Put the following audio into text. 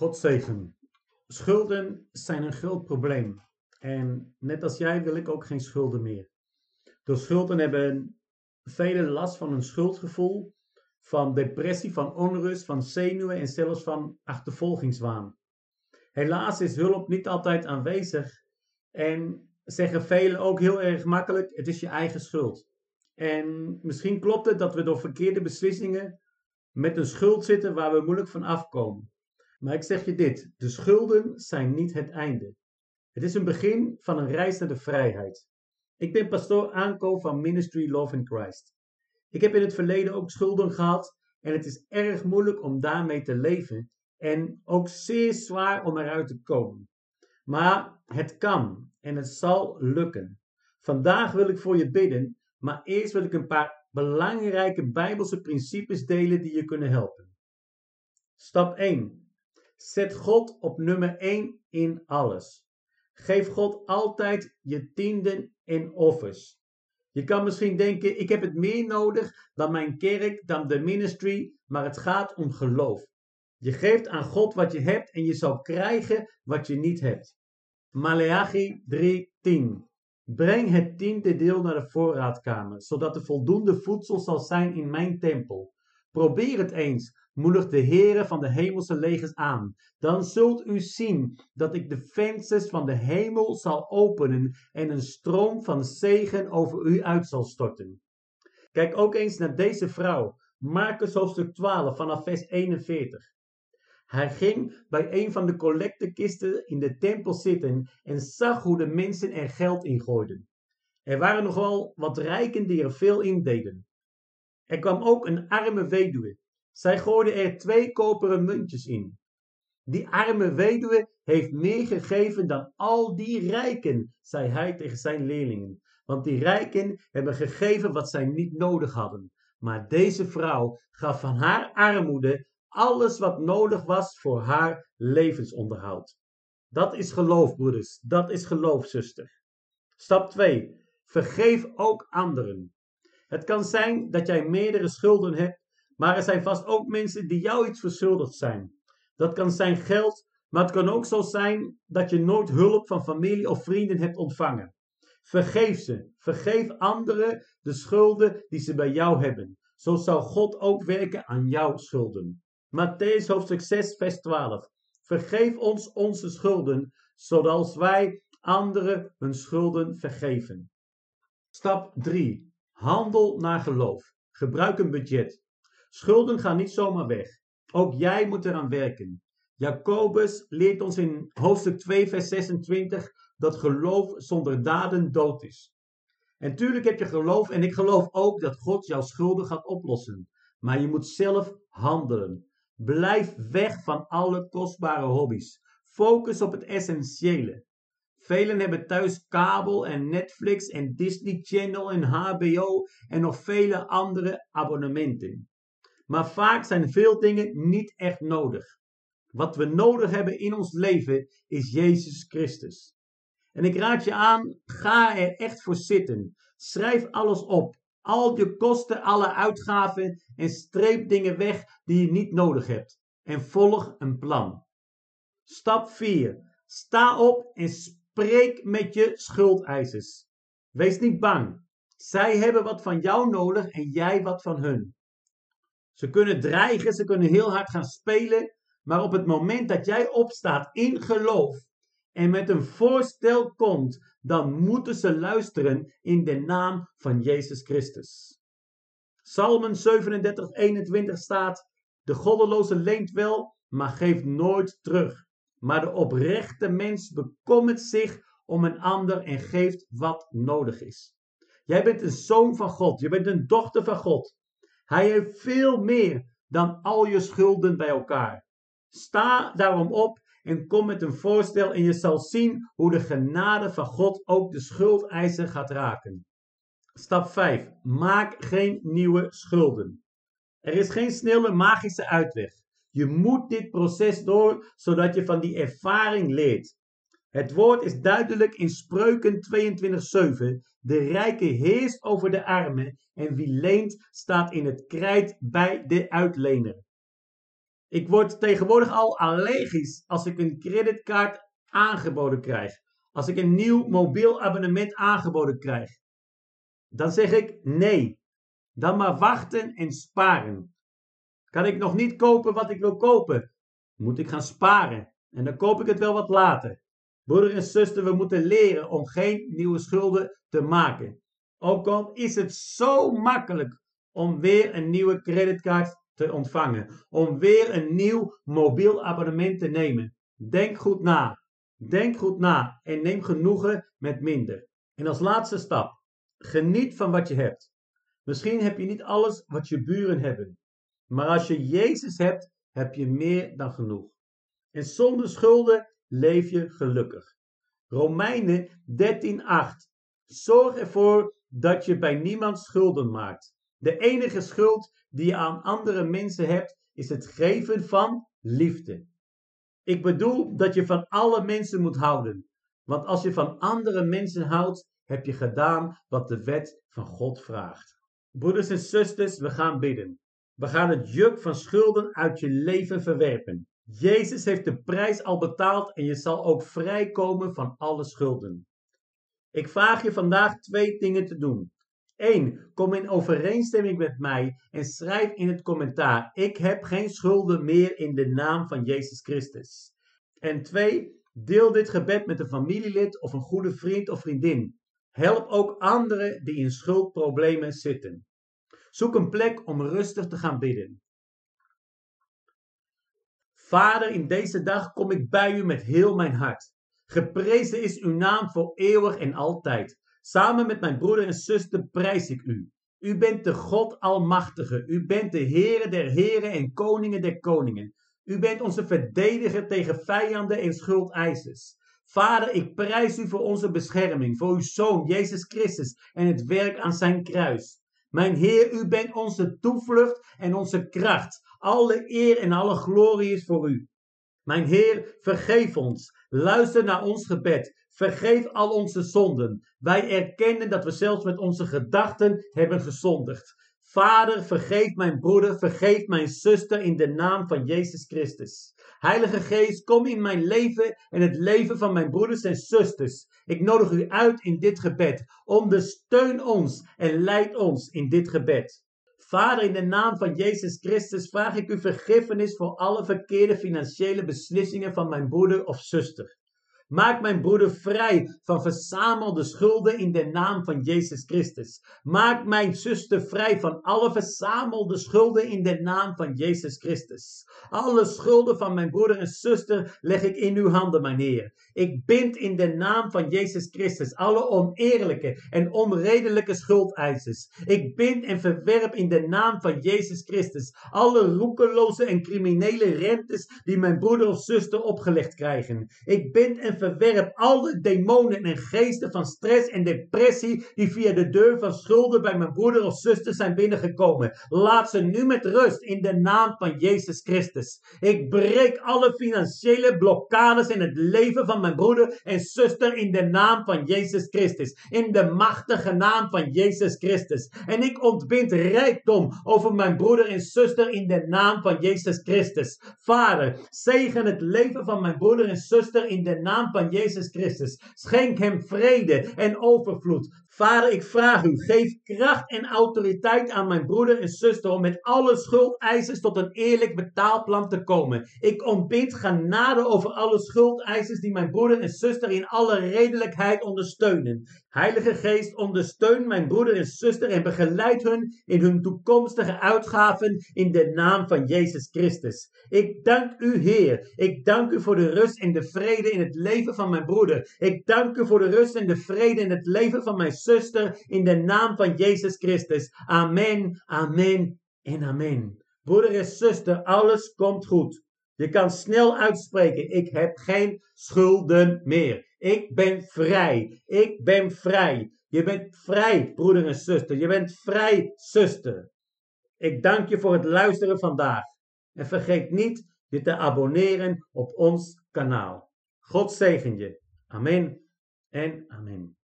God zegen. Schulden zijn een groot probleem. En net als jij wil ik ook geen schulden meer. Door schulden hebben velen last van een schuldgevoel, van depressie, van onrust, van zenuwen en zelfs van achtervolgingswaan. Helaas is hulp niet altijd aanwezig en zeggen velen ook heel erg makkelijk: het is je eigen schuld. En misschien klopt het dat we door verkeerde beslissingen met een schuld zitten waar we moeilijk van afkomen. Maar ik zeg je dit: de schulden zijn niet het einde. Het is een begin van een reis naar de vrijheid. Ik ben pastoor Aanko van Ministry Love in Christ. Ik heb in het verleden ook schulden gehad en het is erg moeilijk om daarmee te leven en ook zeer zwaar om eruit te komen. Maar het kan en het zal lukken. Vandaag wil ik voor je bidden, maar eerst wil ik een paar belangrijke Bijbelse principes delen die je kunnen helpen. Stap 1. Zet God op nummer 1 in alles. Geef God altijd je tienden en offers. Je kan misschien denken, ik heb het meer nodig dan mijn kerk, dan de ministry, maar het gaat om geloof. Je geeft aan God wat je hebt en je zal krijgen wat je niet hebt. Maleachi 3:10 Breng het tiende deel naar de voorraadkamer, zodat er voldoende voedsel zal zijn in mijn tempel. Probeer het eens, moedigt de Heere van de hemelse legers aan. Dan zult u zien dat ik de vensters van de hemel zal openen en een stroom van zegen over u uit zal storten. Kijk ook eens naar deze vrouw, Marcus hoofdstuk 12 vanaf vers 41. Hij ging bij een van de collectekisten in de tempel zitten en zag hoe de mensen er geld in gooiden. Er waren nogal wat rijken die er veel in deden. Er kwam ook een arme weduwe. Zij gooide er twee koperen muntjes in. Die arme weduwe heeft meer gegeven dan al die rijken, zei hij tegen zijn leerlingen. Want die rijken hebben gegeven wat zij niet nodig hadden. Maar deze vrouw gaf van haar armoede alles wat nodig was voor haar levensonderhoud. Dat is geloof, broeders. Dat is geloof, zuster. Stap 2. Vergeef ook anderen. Het kan zijn dat jij meerdere schulden hebt, maar er zijn vast ook mensen die jou iets verschuldigd zijn. Dat kan zijn geld, maar het kan ook zo zijn dat je nooit hulp van familie of vrienden hebt ontvangen. Vergeef ze. Vergeef anderen de schulden die ze bij jou hebben. Zo zal God ook werken aan jouw schulden. Matthäus hoofdstuk 6, vers 12. Vergeef ons onze schulden, zoals wij anderen hun schulden vergeven. Stap 3. Handel naar geloof. Gebruik een budget. Schulden gaan niet zomaar weg. Ook jij moet eraan werken. Jacobus leert ons in hoofdstuk 2, vers 26 dat geloof zonder daden dood is. En tuurlijk heb je geloof en ik geloof ook dat God jouw schulden gaat oplossen. Maar je moet zelf handelen. Blijf weg van alle kostbare hobby's. Focus op het essentiële. Velen hebben thuis kabel en Netflix en Disney Channel en HBO en nog vele andere abonnementen. Maar vaak zijn veel dingen niet echt nodig. Wat we nodig hebben in ons leven is Jezus Christus. En ik raad je aan, ga er echt voor zitten. Schrijf alles op. Al je kosten, alle uitgaven en streep dingen weg die je niet nodig hebt. En volg een plan. Stap 4. Sta op en spreek met je schuldeisers. Wees niet bang. Zij hebben wat van jou nodig en jij wat van hun. Ze kunnen dreigen, ze kunnen heel hard gaan spelen, maar op het moment dat jij opstaat in geloof en met een voorstel komt, dan moeten ze luisteren in de naam van Jezus Christus. Psalmen 37, 21 staat: De goddeloze leent wel, maar geeft nooit terug. Maar de oprechte mens bekommert zich om een ander en geeft wat nodig is. Jij bent een zoon van God, je bent een dochter van God. Hij heeft veel meer dan al je schulden bij elkaar. Sta daarom op en kom met een voorstel en je zal zien hoe de genade van God ook de schuldeiser gaat raken. Stap 5. Maak geen nieuwe schulden. Er is geen snelle magische uitweg. Je moet dit proces door, zodat je van die ervaring leert. Het woord is duidelijk in Spreuken 22:7. De rijke heerst over de armen en wie leent staat in het krijt bij de uitlener. Ik word tegenwoordig al allergisch als ik een creditcard aangeboden krijg. Als ik een nieuw mobiel abonnement aangeboden krijg. Dan zeg ik nee. Dan maar wachten en sparen. Kan ik nog niet kopen wat ik wil kopen? Moet ik gaan sparen. En dan koop ik het wel wat later. Broeder en zuster, we moeten leren om geen nieuwe schulden te maken. Ook al is het zo makkelijk om weer een nieuwe creditcard te ontvangen. Om weer een nieuw mobiel abonnement te nemen. Denk goed na. Denk goed na en neem genoegen met minder. En als laatste stap, geniet van wat je hebt. Misschien heb je niet alles wat je buren hebben. Maar als je Jezus hebt, heb je meer dan genoeg. En zonder schulden leef je gelukkig. Romeinen 13:8. Zorg ervoor dat je bij niemand schulden maakt. De enige schuld die je aan andere mensen hebt, is het geven van liefde. Ik bedoel dat je van alle mensen moet houden. Want als je van andere mensen houdt, heb je gedaan wat de wet van God vraagt. Broeders en zusters, we gaan bidden. We gaan het juk van schulden uit je leven verwerpen. Jezus heeft de prijs al betaald en je zal ook vrijkomen van alle schulden. Ik vraag je vandaag twee dingen te doen. 1. Kom in overeenstemming met mij en schrijf in het commentaar: Ik heb geen schulden meer in de naam van Jezus Christus. En 2. Deel dit gebed met een familielid of een goede vriend of vriendin. Help ook anderen die in schuldproblemen zitten. Zoek een plek om rustig te gaan bidden. Vader, in deze dag kom ik bij u met heel mijn hart. Geprezen is uw naam voor eeuwig en altijd. Samen met mijn broeder en zuster prijs ik u. U bent de God Almachtige. U bent de Heere der Heren en Koningen der Koningen. U bent onze verdediger tegen vijanden en schuldeisers. Vader, ik prijs u voor onze bescherming, voor uw Zoon Jezus Christus en het werk aan zijn kruis. Mijn Heer, u bent onze toevlucht en onze kracht. Alle eer en alle glorie is voor u. Mijn Heer, vergeef ons. Luister naar ons gebed. Vergeef al onze zonden. Wij erkennen dat we zelfs met onze gedachten hebben gezondigd. Vader, vergeef mijn broeder, vergeef mijn zuster in de naam van Jezus Christus. Heilige Geest, kom in mijn leven en het leven van mijn broeders en zusters. Ik nodig u uit in dit gebed. Ondersteun ons en leid ons in dit gebed. Vader, in de naam van Jezus Christus vraag ik u vergiffenis voor alle verkeerde financiële beslissingen van mijn broeder of zuster. Maak mijn broeder vrij van verzamelde schulden in de naam van Jezus Christus. Maak mijn zuster vrij van alle verzamelde schulden in de naam van Jezus Christus. Alle schulden van mijn broeder en zuster leg ik in uw handen, mijn Heer. Ik bind in de naam van Jezus Christus alle oneerlijke en onredelijke schuldeisers. Ik bind en verwerp in de naam van Jezus Christus alle roekeloze en criminele rentes die mijn broeder of zuster opgelegd krijgen. Ik bind en verwerp alle demonen en geesten van stress en depressie die via de deur van schulden bij mijn broeder of zuster zijn binnengekomen. Laat ze nu met rust in de naam van Jezus Christus. Ik breek alle financiële blokkades in het leven van mijn broeder en zuster in de naam van Jezus Christus. In de machtige naam van Jezus Christus. En ik ontbind rijkdom over mijn broeder en zuster in de naam van Jezus Christus. Vader, zegen het leven van mijn broeder en zuster in de naam van Jezus Christus. Schenk hem vrede en overvloed. Vader, ik vraag u, geef kracht en autoriteit aan mijn broeder en zuster om met alle schuldeisers tot een eerlijk betaalplan te komen. Ik ontbind genade over alle schuldeisers die mijn broeder en zuster in alle redelijkheid ondersteunen. Heilige Geest, ondersteun mijn broeder en zuster en begeleid hun in hun toekomstige uitgaven in de naam van Jezus Christus. Ik dank u, Heer. Ik dank u voor de rust en de vrede in het leven van mijn broeder. Ik dank u voor de rust en de vrede in het leven van mijn zuster in de naam van Jezus Christus. Amen, amen en amen. Broeder en zuster, alles komt goed. Je kan snel uitspreken, ik heb geen schulden meer. Ik ben vrij. Ik ben vrij. Je bent vrij, broeder en zuster. Je bent vrij, zuster. Ik dank je voor het luisteren vandaag. En vergeet niet je te abonneren op ons kanaal. God zegen je. Amen en amen.